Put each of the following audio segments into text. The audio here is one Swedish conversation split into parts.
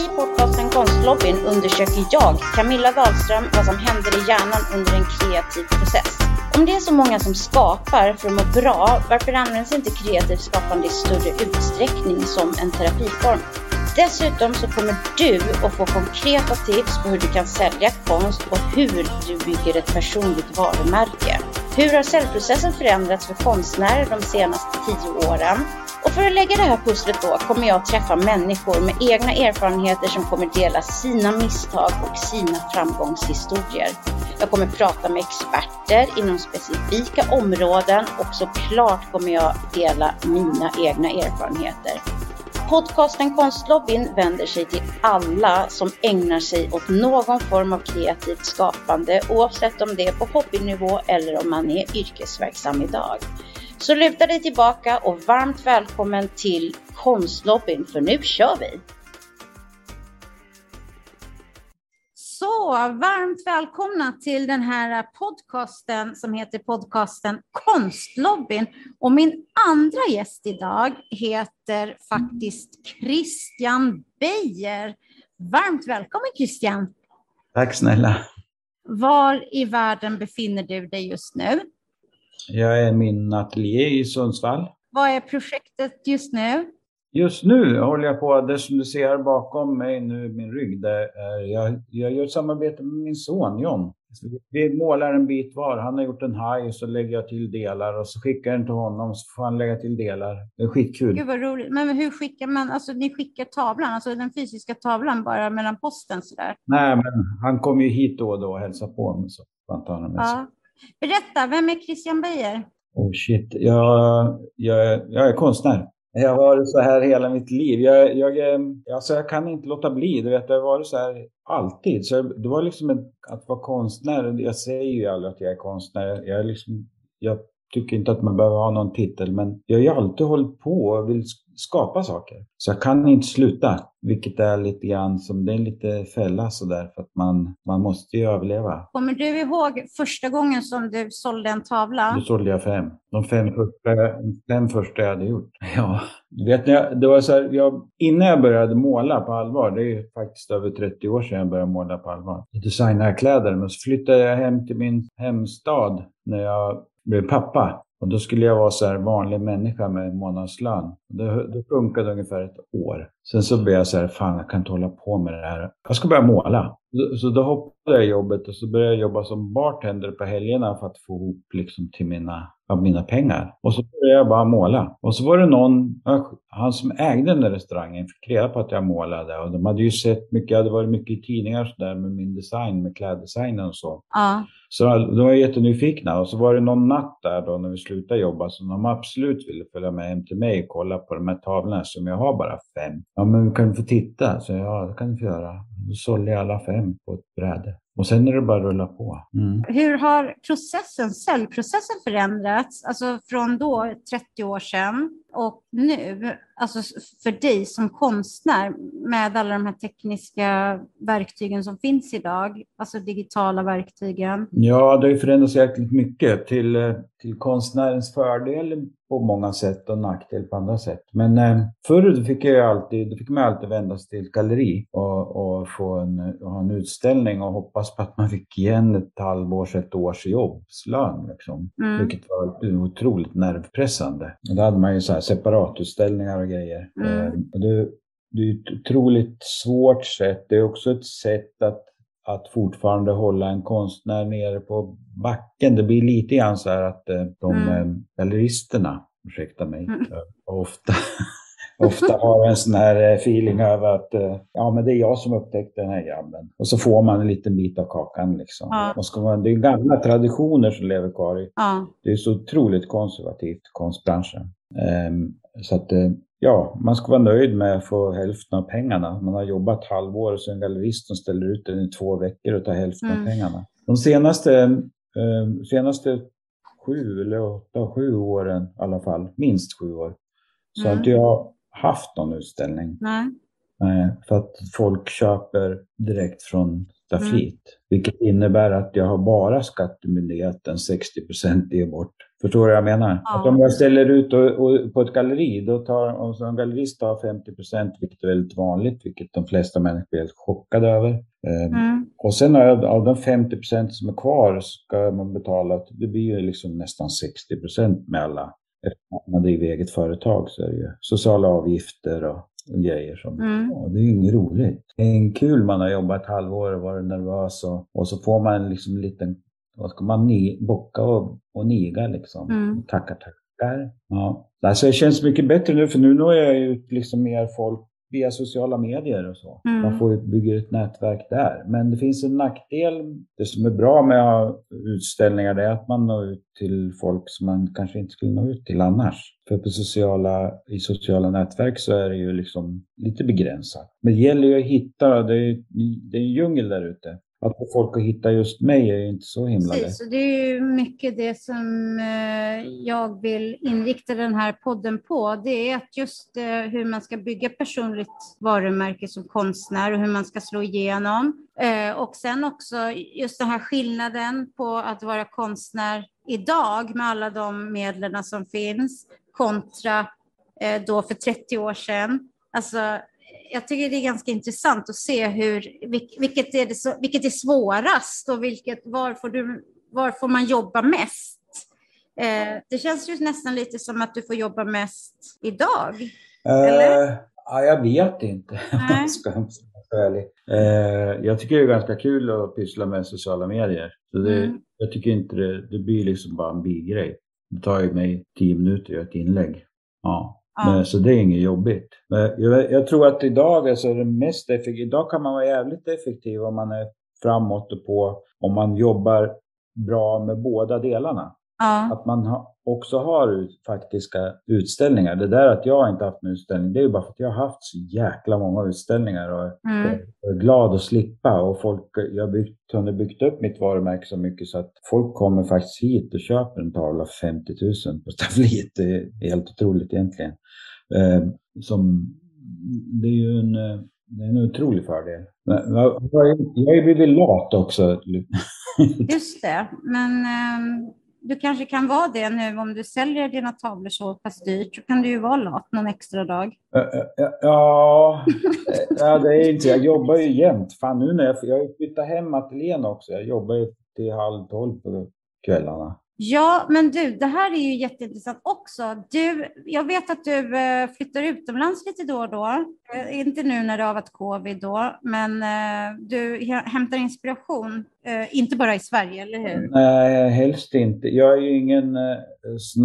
I podcasten Konstlobbyn undersöker jag, Camilla Wahlström, vad som händer i hjärnan under en kreativ process. Om det är så många som skapar för att må bra, varför används inte kreativt skapande i större utsträckning som en terapiform? Dessutom så kommer du att få konkreta tips på hur du kan sälja konst och hur du bygger ett personligt varumärke. Hur har säljprocessen förändrats för konstnärer de senaste tio åren? Och för att lägga det här pusslet då kommer jag träffa människor med egna erfarenheter som kommer dela sina misstag och sina framgångshistorier. Jag kommer prata med experter inom specifika områden och såklart kommer jag dela mina egna erfarenheter. Podcasten Konstlobbyn vänder sig till alla som ägnar sig åt någon form av kreativt skapande oavsett om det är på hobbynivå eller om man är yrkesverksam idag. Så luta dig tillbaka och varmt välkommen till Konstlobbyn för nu kör vi! Så varmt välkomna till den här podcasten som heter podcasten Konstlobbyn. Och min andra gäst idag heter faktiskt Christian Beijer. Varmt välkommen Christian! Tack snälla! Var i världen befinner du dig just nu? Jag är min ateljé i Sundsvall. Vad är projektet just nu? Just nu håller jag på, det som du ser bakom mig nu, min rygg, det är, jag, jag gör ett samarbete med min son John. Vi målar en bit var. Han har gjort en haj och så lägger jag till delar och så skickar jag den till honom så får han lägga till delar. Det är skitkul. Gud vad roligt. Men hur skickar man, alltså ni skickar tavlan, alltså den fysiska tavlan bara mellan posten sådär? Nej, men han kommer ju hit då och då och hälsar på mig så han tar med sig. Ja. Berätta, vem är Christian Beijer? Oh shit, jag, jag, jag är konstnär. Jag har varit så här hela mitt liv. Jag, jag, eh, alltså jag kan inte låta bli. Du vet, jag har varit så här alltid. Så det var liksom en, att vara konstnär. Jag säger ju aldrig att jag är konstnär. Jag, är liksom, jag tycker inte att man behöver ha någon titel, men jag har ju alltid hållit på och vill skapa saker. Så jag kan inte sluta, vilket är lite grann som, det är lite fälla sådär för att man, man måste ju överleva. Kommer du ihåg första gången som du sålde en tavla? Då sålde jag fem. De fem första, fem första jag hade gjort. Ja, vet, det var så här, jag, innan jag började måla på allvar, det är ju faktiskt över 30 år sedan jag började måla på allvar, designade kläder. Men så flyttade jag hem till min hemstad när jag blev pappa. Och då skulle jag vara så här vanlig människa med månadslön. Det, det funkade ungefär ett år. Sen så blev jag så här, fan jag kan inte hålla på med det här. Jag ska börja måla. Så då hoppade jag jobbet och så började jag jobba som bartender på helgerna för att få ihop liksom till mina, av mina pengar. Och så började jag bara måla. Och så var det någon, han som ägde den där restaurangen fick reda på att jag målade. Och de hade ju sett mycket, jag hade varit mycket i tidningar så där med min design, med kläddesignen och så. Ja. Så de var jättenyfikna. Och så var det någon natt där då när vi slutade jobba som de absolut ville följa med hem till mig och kolla på de här tavlorna som jag har bara fem. Ja, men vi kan få titta. Så ja, det kan du få göra. Då sålde jag alla fem på ett bräde. Och sen är det bara att rulla på. Mm. Hur har processen, säljprocessen förändrats? Alltså från då, 30 år sedan, och nu? Alltså för dig som konstnär med alla de här tekniska verktygen som finns idag, alltså digitala verktygen. Ja, det har ju förändrats jäkligt mycket till, eh, till konstnärens fördel på många sätt och nackdel på andra sätt. Men eh, förr fick, jag alltid, fick man alltid vända sig till ett galleri och, och få en, ha en utställning och hoppas på att man fick igen ett halvårs, ett års jobbslön. Liksom. Mm. Vilket var otroligt nervpressande. Och då hade man ju så här separatutställningar och grejer. Mm. Eh, och det, det är ett otroligt svårt sätt. Det är också ett sätt att att fortfarande hålla en konstnär nere på backen. Det blir lite grann så här att eh, de mm. galleristerna, ursäkta mig, mm. ofta, ofta har en sån här eh, feeling över att ja, men det är jag som upptäckte den här grabben. Och så får man en liten bit av kakan. Liksom. Ja. Och ska man, det är gamla traditioner som lever kvar. I. Ja. Det är så otroligt konservativt, konstbranschen. Um, så att ja, man ska vara nöjd med att få hälften av pengarna. Man har jobbat halvår och så en gallerist som ställer ut den i två veckor och tar hälften mm. av pengarna. De senaste, eh, senaste sju eller åtta, sju åren i alla fall, minst sju år, så mm. har inte jag haft någon utställning. Nej. För att folk köper direkt från Staflit. Mm. Vilket innebär att jag har bara Skattemyndigheten 60 procent bort Förstår du vad jag menar? Ja. Att om jag ställer ut och, och, på ett galleri, då tar, om en gallerist tar 50 procent, vilket är väldigt vanligt, vilket de flesta människor blir helt chockade över. Ehm, mm. Och sen av de 50 procent som är kvar ska man betala, det blir ju liksom nästan 60 procent med alla. Eftersom man driver eget företag så är det ju sociala avgifter och och grejer. Som, mm. ja, det är ju inget roligt. Det är en kul man har jobbat ett halvår och varit nervös och, och så får man liksom en liten, vad ska man, ni, bocka och, och niga liksom. Mm. Tackar, tackar. Ja. Alltså det känns mycket bättre nu för nu når jag ju liksom mer folk via sociala medier och så. Mm. Man får bygga ett nätverk där. Men det finns en nackdel. Det som är bra med att ha utställningar är att man når ut till folk som man kanske inte skulle nå ut till annars. För på sociala, i sociala nätverk så är det ju liksom lite begränsat. Men det gäller ju att hitta, det är, det är en djungel där ute att få folk att hitta just mig är inte så himla lätt. Precis, det är ju mycket det som eh, jag vill inrikta den här podden på. Det är att just eh, hur man ska bygga personligt varumärke som konstnär och hur man ska slå igenom. Eh, och sen också just den här skillnaden på att vara konstnär idag med alla de medlen som finns kontra då för 30 år sedan. Alltså jag tycker det är ganska intressant att se hur, vilket, är, det, vilket är svårast och vilket, var, får du, var får man jobba mest? Eh, det känns ju nästan lite som att du får jobba mest idag. Uh, ja, jag vet inte. Eh, jag tycker det är ganska kul att pyssla med sociala medier. Så det, mm. Jag tycker inte det, det blir liksom bara en bigrej. Det tar ju mig tio minuter att göra ett inlägg. Ja. Men, så det är inget jobbigt. Men jag, jag tror att idag, alltså det mest effektiva, idag kan man vara jävligt effektiv om man är framåt och på, om man jobbar bra med båda delarna. Ja. Att man ha, också har faktiska utställningar. Det där att jag inte haft en utställning, det är ju bara för att jag har haft så jäkla många utställningar och mm. är glad att slippa. Och folk, jag har byggt, hunnit byggt upp mitt varumärke så mycket så att folk kommer faktiskt hit och köper en tavla för 50 000 på staffliet. Det är helt otroligt egentligen. Eh, som, det är ju en, det är en otrolig fördel. Men jag, har ju blivit lat också. Just det, men eh, du kanske kan vara det nu om du säljer dina tavlor så pass dyrt, så kan du ju vara lat någon extra dag. Ja, ja det är inte, jag jobbar ju jämt. Fan nu när jag, jag har flyttat hem ateljén också. Jag jobbar ju till halv tolv på kvällarna. Ja, men du, det här är ju jätteintressant också. Du, jag vet att du eh, flyttar utomlands lite då och då. Eh, inte nu när det har varit covid då, men eh, du hämtar inspiration, inte bara i Sverige, eller hur? Nej, helst inte. Jag är ju ingen sån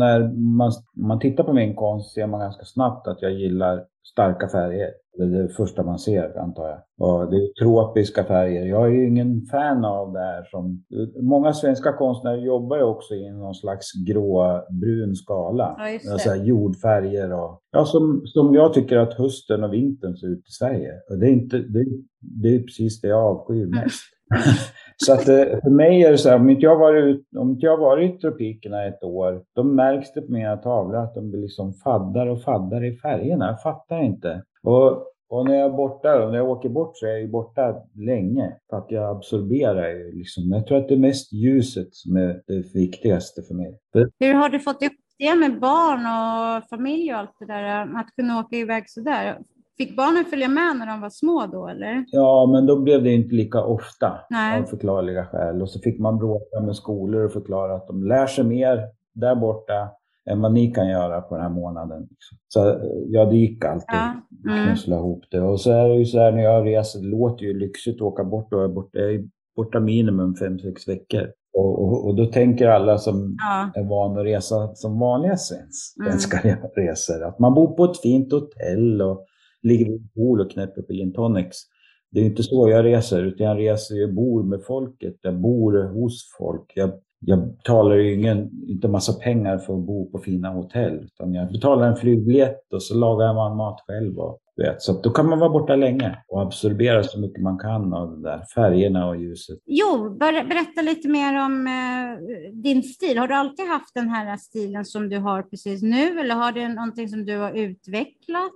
man, man tittar på min konst ser man ganska snabbt att jag gillar starka färger. Det är det första man ser antar jag. Och det är tropiska färger. Jag är ju ingen fan av det här som... Många svenska konstnärer jobbar ju också i någon slags grå-brun skala. Ja, alltså jordfärger och... Ja, som, som jag tycker att hösten och vintern ser ut i Sverige. Och det är, inte, det, det är precis det jag avskyr mest. Så att eh, för mig är det så här, om inte jag varit, om inte jag varit i tropikerna ett år, då märks det på mina tavlor att de blir liksom faddar och faddar i färgerna. Jag fattar inte. Och, och när jag är borta, och när jag åker bort så är jag ju borta länge. För att jag absorberar ju liksom. Jag tror att det är mest ljuset som är det viktigaste för mig. Hur har du fått ihop det med barn och familj och allt det där? Att kunna åka iväg sådär? Fick barnen följa med när de var små då eller? Ja, men då blev det inte lika ofta Nej. av förklarliga skäl. Och så fick man bråka med skolor och förklara att de lär sig mer där borta än vad ni kan göra på den här månaden. Så ja, det gick alltid ja. mm. knussla ihop det. Och så är det ju så här när jag reser, det låter ju lyxigt att åka bort och är borta, jag är borta minimum fem sex veckor. Och, och, och, då tänker alla som ja. är vana att resa som vanliga mm. svenska resor, att man bor på ett fint hotell och ligger vid en pool och knäpper på gin tonics. Det är inte så jag reser, utan jag reser, jag bor med folket, jag bor hos folk. Jag, jag betalar ju ingen, inte massa pengar för att bo på fina hotell, utan jag betalar en flygbiljett och så lagar man mat själv. Och, vet. Så då kan man vara borta länge och absorbera så mycket man kan av det där, färgerna och ljuset. Jo, berätta lite mer om eh, din stil. Har du alltid haft den här stilen som du har precis nu, eller har det någonting som du har utvecklat?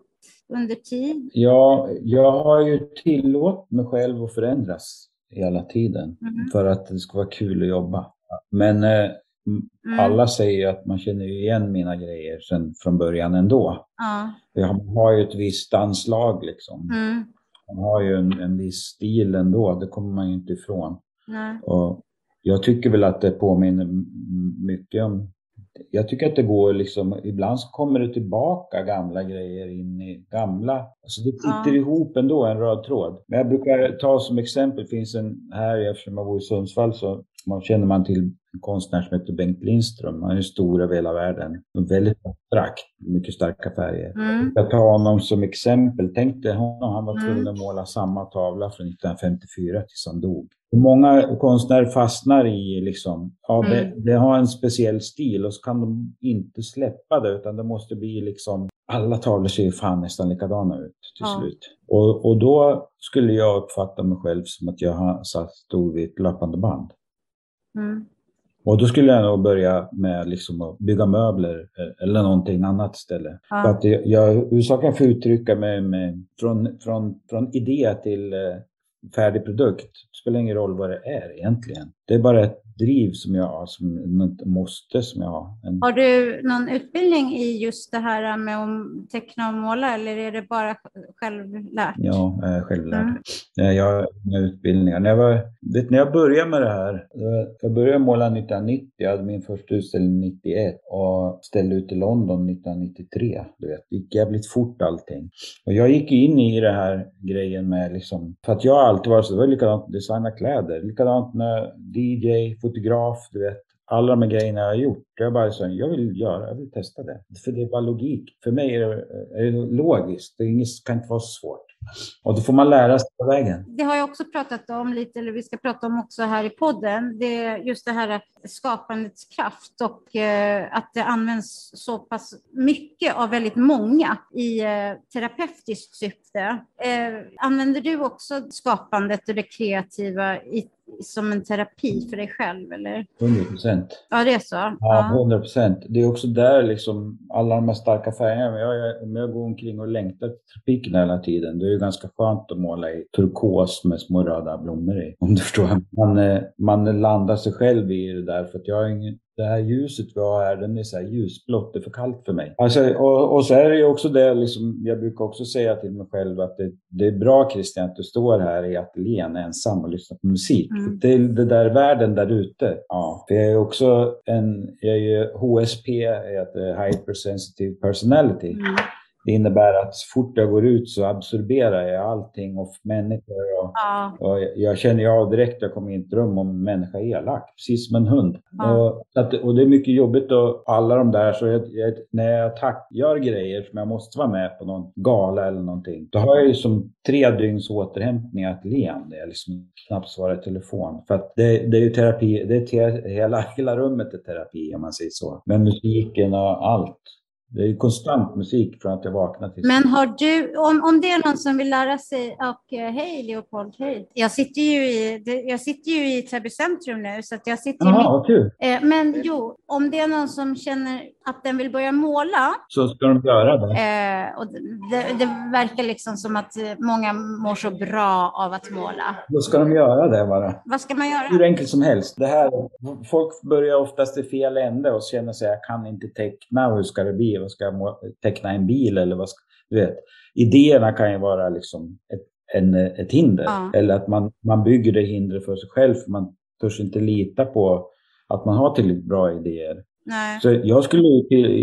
Under tid? Ja, jag har ju tillåtit mig själv att förändras hela tiden mm. för att det ska vara kul att jobba. Men eh, mm. alla säger att man känner igen mina grejer sen från början ändå. Ja. Jag har ju ett visst anslag liksom. Mm. Man har ju en, en viss stil ändå, det kommer man ju inte ifrån. Nej. Och jag tycker väl att det påminner mycket om jag tycker att det går liksom, ibland så kommer det tillbaka gamla grejer in i gamla, alltså det sitter ja. ihop ändå en röd tråd. Men jag brukar ta som exempel, finns en här, eftersom jag bor i Sundsvall så man känner man till en konstnär som heter Bengt Lindström. Han är stor över hela världen. Väldigt abstrakt, mycket starka färger. Mm. Jag tar honom som exempel. Tänk dig honom, han var mm. tvungen att måla samma tavla från 1954 tills han dog. Många konstnärer fastnar i liksom, ja, det, mm. det, har en speciell stil och så kan de inte släppa det utan det måste bli liksom, alla tavlor ser ju fan nästan likadana ut till ja. slut. Och, och då skulle jag uppfatta mig själv som att jag har satt stod vid ett löpande band. Mm. Och då skulle jag nog börja med liksom att bygga möbler eh, eller någonting annat istället. Ja. För att jag, jag huvudsakligen får uttrycka mig med, från, från, från idé till eh, färdig produkt. Det spelar ingen roll vad det är egentligen. Det är bara ett driv som jag har, som ett måste som jag har. En... Har du någon utbildning i just det här med att teckna och måla eller är det bara självlärt? Ja, självlärd. Mm. Jag har inga utbildningar. När jag, var, vet, när jag började med det här, jag började måla 1990, jag hade min första utställning 91 och ställde ut i London 1993. Du vet, det gick jävligt fort allting. Och jag gick in i det här grejen med liksom, för att jag har alltid varit så, det var likadant designa kläder, likadant när DJ, fotograf, du vet. Alla de här grejerna jag har gjort. Jag bara så jag vill göra, jag vill testa det. För det är bara logik. För mig är det, är det logiskt. Det är inget, kan inte vara så svårt. Och då får man lära sig på vägen. Det har jag också pratat om lite, eller vi ska prata om också här i podden. Det är just det här skapandets kraft och eh, att det används så pass mycket av väldigt många i eh, terapeutiskt syfte. Eh, använder du också skapandet och det kreativa i som en terapi för dig själv? Eller? 100 procent. Ja, det är så? Ja, 100 procent. Det är också där liksom alla de här starka färgerna. Jag, om jag går omkring och längtar till tropiken hela tiden, då är det ganska skönt att måla i turkos med små röda blommor i. Om du förstår. Man, eh, man landar sig själv i det där för att jag har ingen, det här ljuset vi har här, den är så här ljusblått, det är för kallt för mig. Alltså, och, och så är det ju också det, liksom, jag brukar också säga till mig själv att det, det är bra Christian att du står här i ateljén ensam och lyssnar på musik. Mm. Det är det där världen där ute. Ja. För jag är också en, jag är ju HSP, jag heter Hypersensitive Personality. Mm. Det innebär att så fort jag går ut så absorberar jag allting och människor. Och, ja. och jag känner ju av direkt jag kommer in i ett rum om en människa är elak, precis som en hund. Ja. Och, att, och det är mycket jobbigt och alla de där, så jag, jag, när jag tack, gör grejer som jag måste vara med på någon gala eller någonting, då har jag ju som tre dygns återhämtning att leende. Jag liksom knappt svarar i telefon. För att det, det är ju terapi, det är te, hela, hela rummet är terapi om man säger så. Med musiken och allt. Det är konstant musik från att jag vaknar till Men har du, om, om det är någon som vill lära sig, och uh, hej Leopold, hej. Jag sitter ju i, jag sitter ju i Täby centrum nu, så att jag sitter Jaha, mitt, vad kul. eh, Men jo, om det är någon som känner att den vill börja måla, Så ska de göra det. eh, och det, det verkar liksom som att eh, många mår så bra av att måla. Då ska de göra det bara. Vad ska man göra? Hur enkelt som helst. Det här, folk börjar oftast i fel ände och känner sig, jag kan inte teckna, hur ska det bli? Vad ska jag teckna en bil eller vad ska, du vet. Idéerna kan ju vara liksom ett, en, ett hinder. Ja. Eller att man, man bygger det hindret för sig själv för man törs inte lita på att man har tillräckligt bra idéer. Nej. Så jag skulle,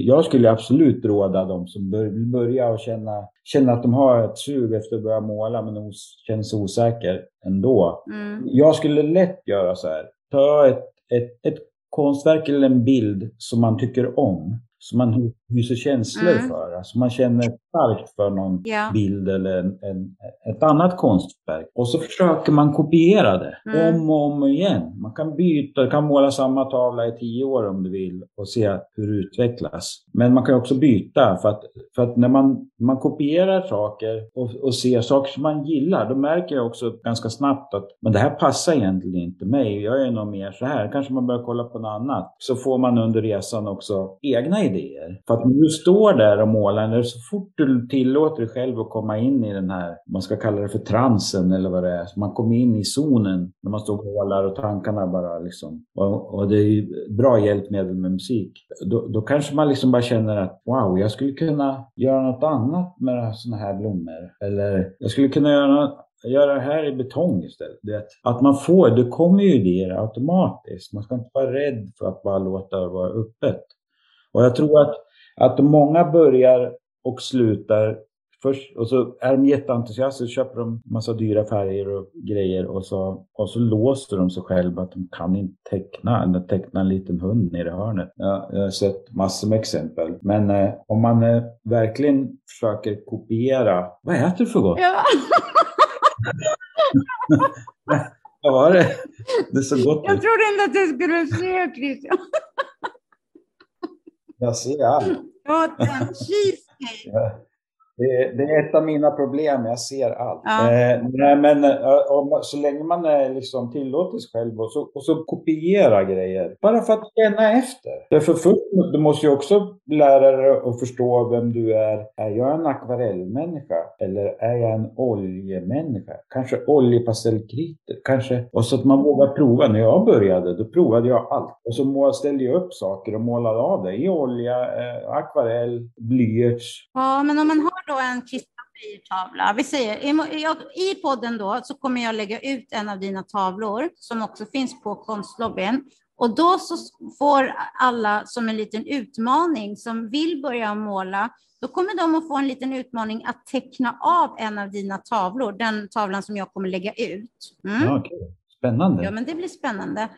jag skulle absolut råda dem som bör, vill börja och känna, känna att de har ett sug efter att börja måla men os, känner sig osäker ändå. Mm. Jag skulle lätt göra så här. Ta ett, ett, ett konstverk eller en bild som man tycker om. Som man hyser känslor Mm. för. Alltså man känner starkt för någon Ja. bild eller en, en, ett annat konstverk. Och så försöker man kopiera det Mm. om och om igen. Man kan byta, du kan måla samma tavla i tio år om du vill och se hur det utvecklas. Men man kan också byta för att, för att när man, man kopierar saker och, och ser saker som man gillar, då märker jag också ganska snabbt att men det här passar egentligen inte mig. Jag är nog mer så här. Kanske man börjar kolla på något annat. Så får man under resan också egna idéer idéer. För att när du står där och målar, när så fort du tillåter dig själv att komma in i den här, man ska kalla det för transen eller vad det är, så man kommer in i zonen när man står och målar och tankarna bara liksom. Och, och det är ju bra hjälpmedel med musik. Då, då kanske man liksom bara känner att wow, jag skulle kunna göra något annat med sådana här blommor. Eller jag skulle kunna göra något göra det här i betong istället. Vet. Att man får, det kommer ju idéer automatiskt. Man ska inte vara rädd för att bara låta det vara öppet. Och jag tror att, att många börjar och slutar först, och så är de jätteentusiaster, köper de massa dyra färger och grejer och så, och så låser de sig själva att de kan inte teckna, eller teckna en liten hund nere i hörnet. Ja, jag har sett massor med exempel. Men eh, om man eh, verkligen försöker kopiera, vad äter du för gott? Ja. Vad var det? Det är så gott Jag trodde inte att du skulle se Christian. Jag ser allt. Åt en cheesecake. Det, det, är ett av mina problem, jag ser allt. Ja. Eh, nej, men eh, så länge man eh, liksom tillåter sig själv och så, och så kopiera grejer. Bara för att känna efter. Därför först, du måste ju också lära dig att förstå vem du är. Är jag en akvarellmänniska? Eller är jag en oljemänniska? Kanske oljepastellkritor? Kanske. Och så att man vågar prova. När jag började, då provade jag allt. Och så ställde jag upp saker och målade av det i olja, eh, akvarell, blyerts. Ja, men om man har då en Kristoffer Vi säger, I podden då så kommer jag lägga ut en av dina tavlor som också finns på konstlobbyn. Och då så får alla som en liten utmaning som vill börja måla, då kommer de att få en liten utmaning att teckna av en av dina tavlor, den tavlan som jag kommer lägga ut. Mm. okay. Spännande. Ja, men det blir spännande.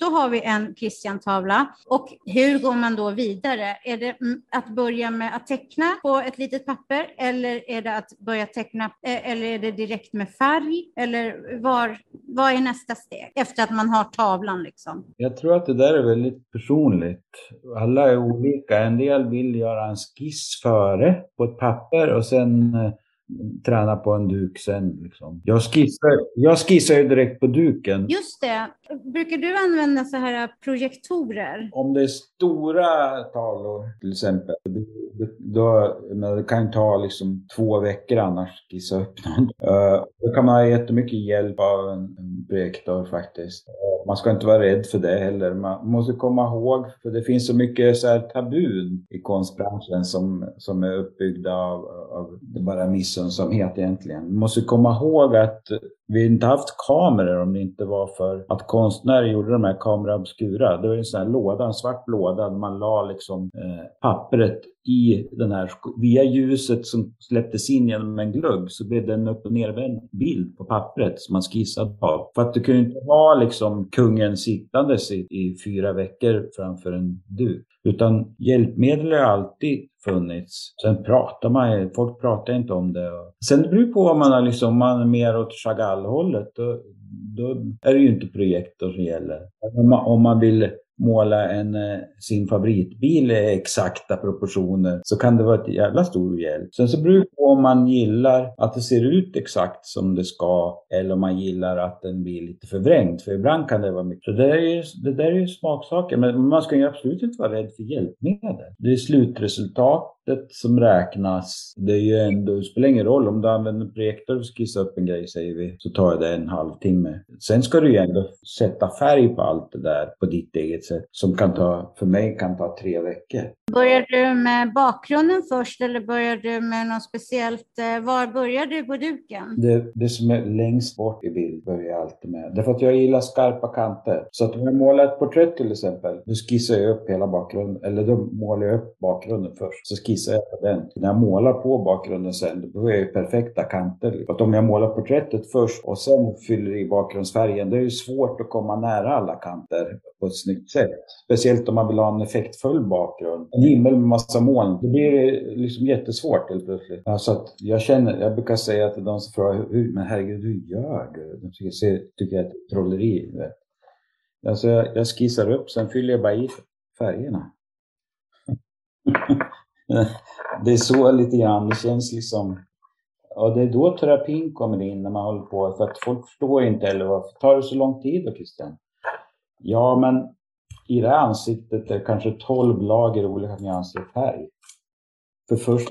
Då har vi en Christian-tavla. Och hur går man då vidare? Är det att börja med att teckna på ett litet papper eller är det att börja teckna eh, eller är det direkt med färg? Eller var, vad är nästa steg efter att man har tavlan? Liksom? Jag tror att det där är väldigt personligt. Alla är olika. En del vill göra en skiss före på ett papper och sen eh, träna på en duk sen. Liksom. Jag, skissar, jag skissar ju direkt på duken. Just det. Brukar du använda så här projektorer? Om det är stora tavlor till exempel, då, men det kan ta liksom två veckor annars skissa upp någon. Uh, då kan man ha jättemycket hjälp av en, en projektor faktiskt. Uh, man ska inte vara rädd för det heller. Man måste komma ihåg, för det finns så mycket så här tabun i konstbranschen som, som är uppbyggda av, av det bara missunnsamhet egentligen. Man måste komma ihåg att vi inte haft kameror om det inte var för att konstnärer gjorde de här kamera obscura. Det var en sån här låda, en svart låda, där man la liksom eh, pappret i den här, via ljuset som släpptes in genom en glugg så blev det en upp och nervänd bild på pappret som man skissade av. För att du kunde inte ha liksom kungen sittandes i, i fyra veckor framför en duk. Utan hjälpmedel har alltid funnits. Sen pratar man, folk pratar inte om det. Sen beror det på liksom, om man, är liksom, man är mer åt Chagall-hållet. Då, då är det ju inte projektor som gäller. Om man, om man vill måla en, eh, sin favoritbil i exakta proportioner så kan det vara ett jävla stor hjälp. Sen så beror det på om man gillar att det ser ut exakt som det ska eller om man gillar att den blir lite förvrängd. För ibland kan det vara mycket. Så det, där är ju, det där är ju smaksaker. Men man ska ju absolut inte vara rädd för hjälpmedel. Det är slutresultat sättet som räknas. Det är ju ändå, det spelar ingen roll om du använder en projektor och skissar upp en grej säger vi, så tar det en halvtimme. Sen ska du ju ändå sätta färg på allt det där på ditt eget sätt som kan ta, för mig kan ta tre veckor. Börjar du med bakgrunden först eller börjar du med något speciellt? Eh, var börjar du på duken? Det, det som är längst bort i bild börjar jag alltid med. Därför att jag gillar skarpa kanter. Så att om jag målar ett porträtt till exempel, då skissar jag upp hela bakgrunden, eller då målar jag upp bakgrunden först. Så skissar på den. När jag målar på bakgrunden sen, då är jag ju perfekta kanter. För att om jag målar porträttet först och sen fyller i bakgrundsfärgen, det är ju svårt att komma nära alla kanter på ett snyggt sätt. Speciellt om man vill ha en effektfull bakgrund. En himmel med massa moln, då blir det liksom jättesvårt helt plötsligt. Ja, så att jag känner, jag brukar säga till de som frågar, hur, men herregud, hur gör du? De tycker, tycker jag är ett trolleri. Alltså jag, jag skissar upp, sen fyller jag bara i färgerna. Eh, det är så lite grann, det känns liksom... Ja, det är då terapin kommer in när man håller på, för att folk förstår inte heller varför tar det så lång tid då Christian? Ja, men i det här ansiktet är det kanske 12 lager olika nyanser färg. För först,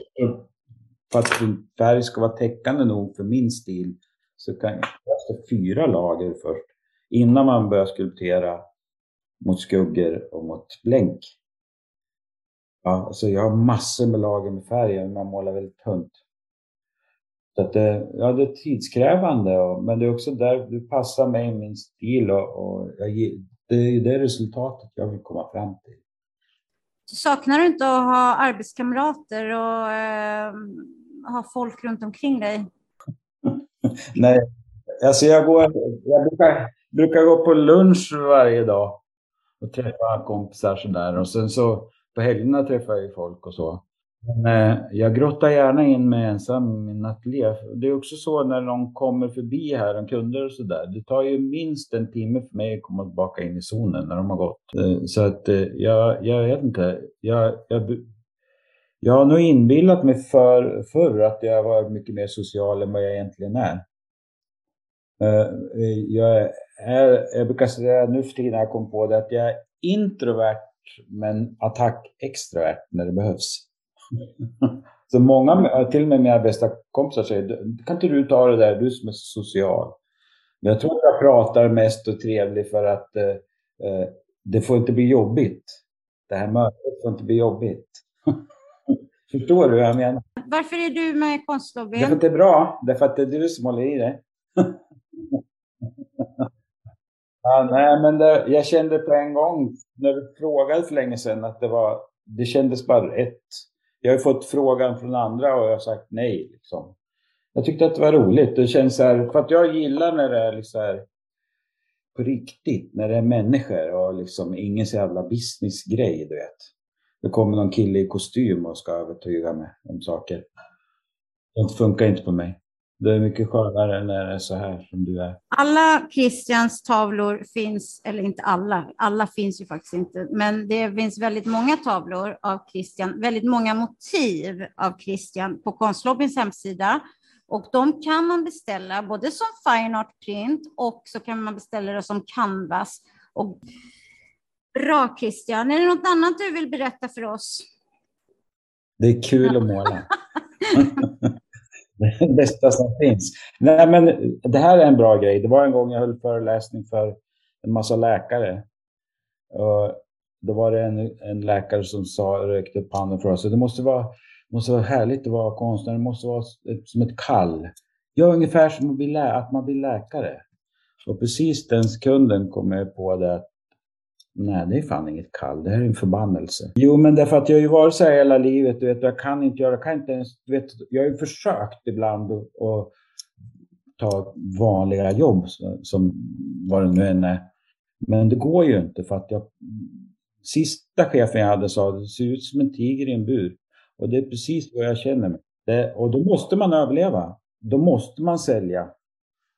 för att färg ska vara täckande nog för min stil så kan jag fyra lager först innan man börjar skulptera mot skuggor och mot blänk. Ja, alltså jag har massor med lager med färg, men man målar väldigt tunt. Så att det, ja, det är tidskrävande, och, men det är också där det passar mig min stil och, och jag, det är det resultatet jag vill komma fram till. Saknar du inte att ha arbetskamrater och eh, ha folk runt omkring dig? Nej, alltså jag, går, jag brukar, brukar gå på lunch varje dag och träffa kompisar sådär. Och sen så på helgerna träffar jag ju folk och så. Men, eh, jag grottar gärna in mig ensam i min ateljé. Det är också så när någon kommer förbi här, en kunder och sådär. Det tar ju minst en timme för mig att komma tillbaka in i zonen när de har gått. Eh, så att eh, jag, jag vet inte. Jag, jag, jag har nog inbillat mig för, förr att jag var mycket mer social än vad jag egentligen är. Jag, är, jag brukar säga nu för tiden, jag kom på det, att jag är introvert men attack-extrovert när det behövs. Så många, till och med mina bästa kompisar säger, kan inte du ta det där, du som är så social. Men jag tror att jag pratar mest och trevligt för att eh, eh, det får inte bli jobbigt. Det här mötet får inte bli jobbigt. Förstår du vad jag menar? Varför är du med i konstlobbyn? Därför att det är bra. Därför att det är du som håller i det. ja, nej, men det, jag kände på en gång när du frågade för länge sedan att det var, det kändes bara rätt. Jag har fått frågan från andra och jag har sagt nej. Liksom. Jag tyckte att det var roligt. Det känns så här, för att jag gillar när det är liksom här, på riktigt, när det är människor och liksom ingen så jävla businessgrej, du vet. Det kommer någon kille i kostym och ska övertyga mig om saker. Det funkar inte på mig. Det är mycket skönare när det är så här som du är. Alla Christians tavlor finns, eller inte alla, alla finns ju faktiskt inte, men det finns väldigt många tavlor av Christian, väldigt många motiv av Christian på Konstlobbyns hemsida. Och de kan man beställa både som fine art print och så kan man beställa det som canvas. Och bra Christian, är det något annat du vill berätta för oss? Det är kul att måla. det bästa som finns. Nej, men det här är en bra grej. Det var en gång jag höll föreläsning för en massa läkare. Och då var det en, en läkare som sa, rökte upp handen för oss. Det måste vara, måste vara härligt att vara konstnär. Det måste vara som ett kall. Ja, ungefär som att, att man blir läkare. Och precis den sekunden kom jag på det att Nej, det är fan inget kall. Det här är en förbannelse. Jo, men därför att jag har ju varit så här hela livet. Du vet, jag kan inte göra, jag kan inte ens, du vet, jag har ju försökt ibland att, ta vanliga jobb som vad det nu än är. Men det går ju inte för att jag, sista chefen jag hade sa det ser ut som en tiger i en bur. Och det är precis vad jag känner mig. Det, och då måste man överleva. Då måste man sälja.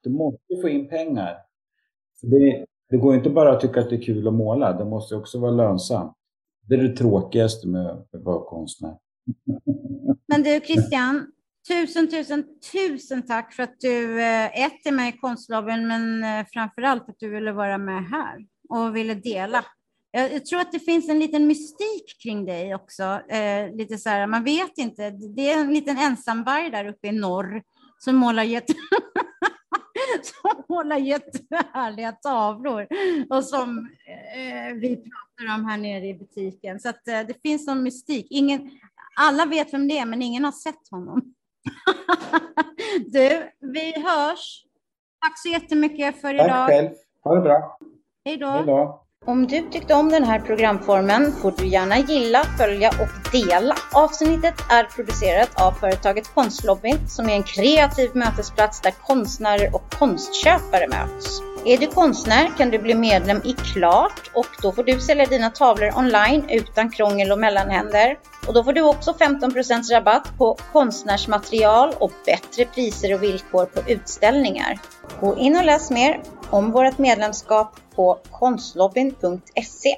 Du måste få in pengar. Det, det går inte bara att tycka att det är kul att måla, det måste också vara lönsamt. Det är det tråkigaste med att vara konstnär. Men du Christian, tusen, tusen, tusen tack för att du eh, ett är med i Konstlobbyn, men eh, framför allt att du ville vara med här och ville dela. Jag tror att det finns en liten mystik kring dig också. Eh, lite så här, man vet inte. Det är en liten ensamvarg där uppe i norr som målar jätte... som målar jättehärliga tavlor och som eh, vi pratar om här nere i butiken. Så att, eh, det finns någon mystik. Ingen, alla vet vem det är, men ingen har sett honom. du, vi hörs. Tack så jättemycket för idag. Tack själv. Ha det bra. Hej då. Hej då. Om du tyckte om den här programformen får du gärna gilla, följa och dela. Avsnittet är producerat av företaget Konstlobbyn som är en kreativ mötesplats där konstnärer och konstköpare möts. Är du konstnär kan du bli medlem i Klart och då får du sälja dina tavlor online utan krångel och mellanhänder. Och då får du också 15% rabatt på konstnärsmaterial och bättre priser och villkor på utställningar. Gå in och läs mer om vårt medlemskap på konstlobbyn.se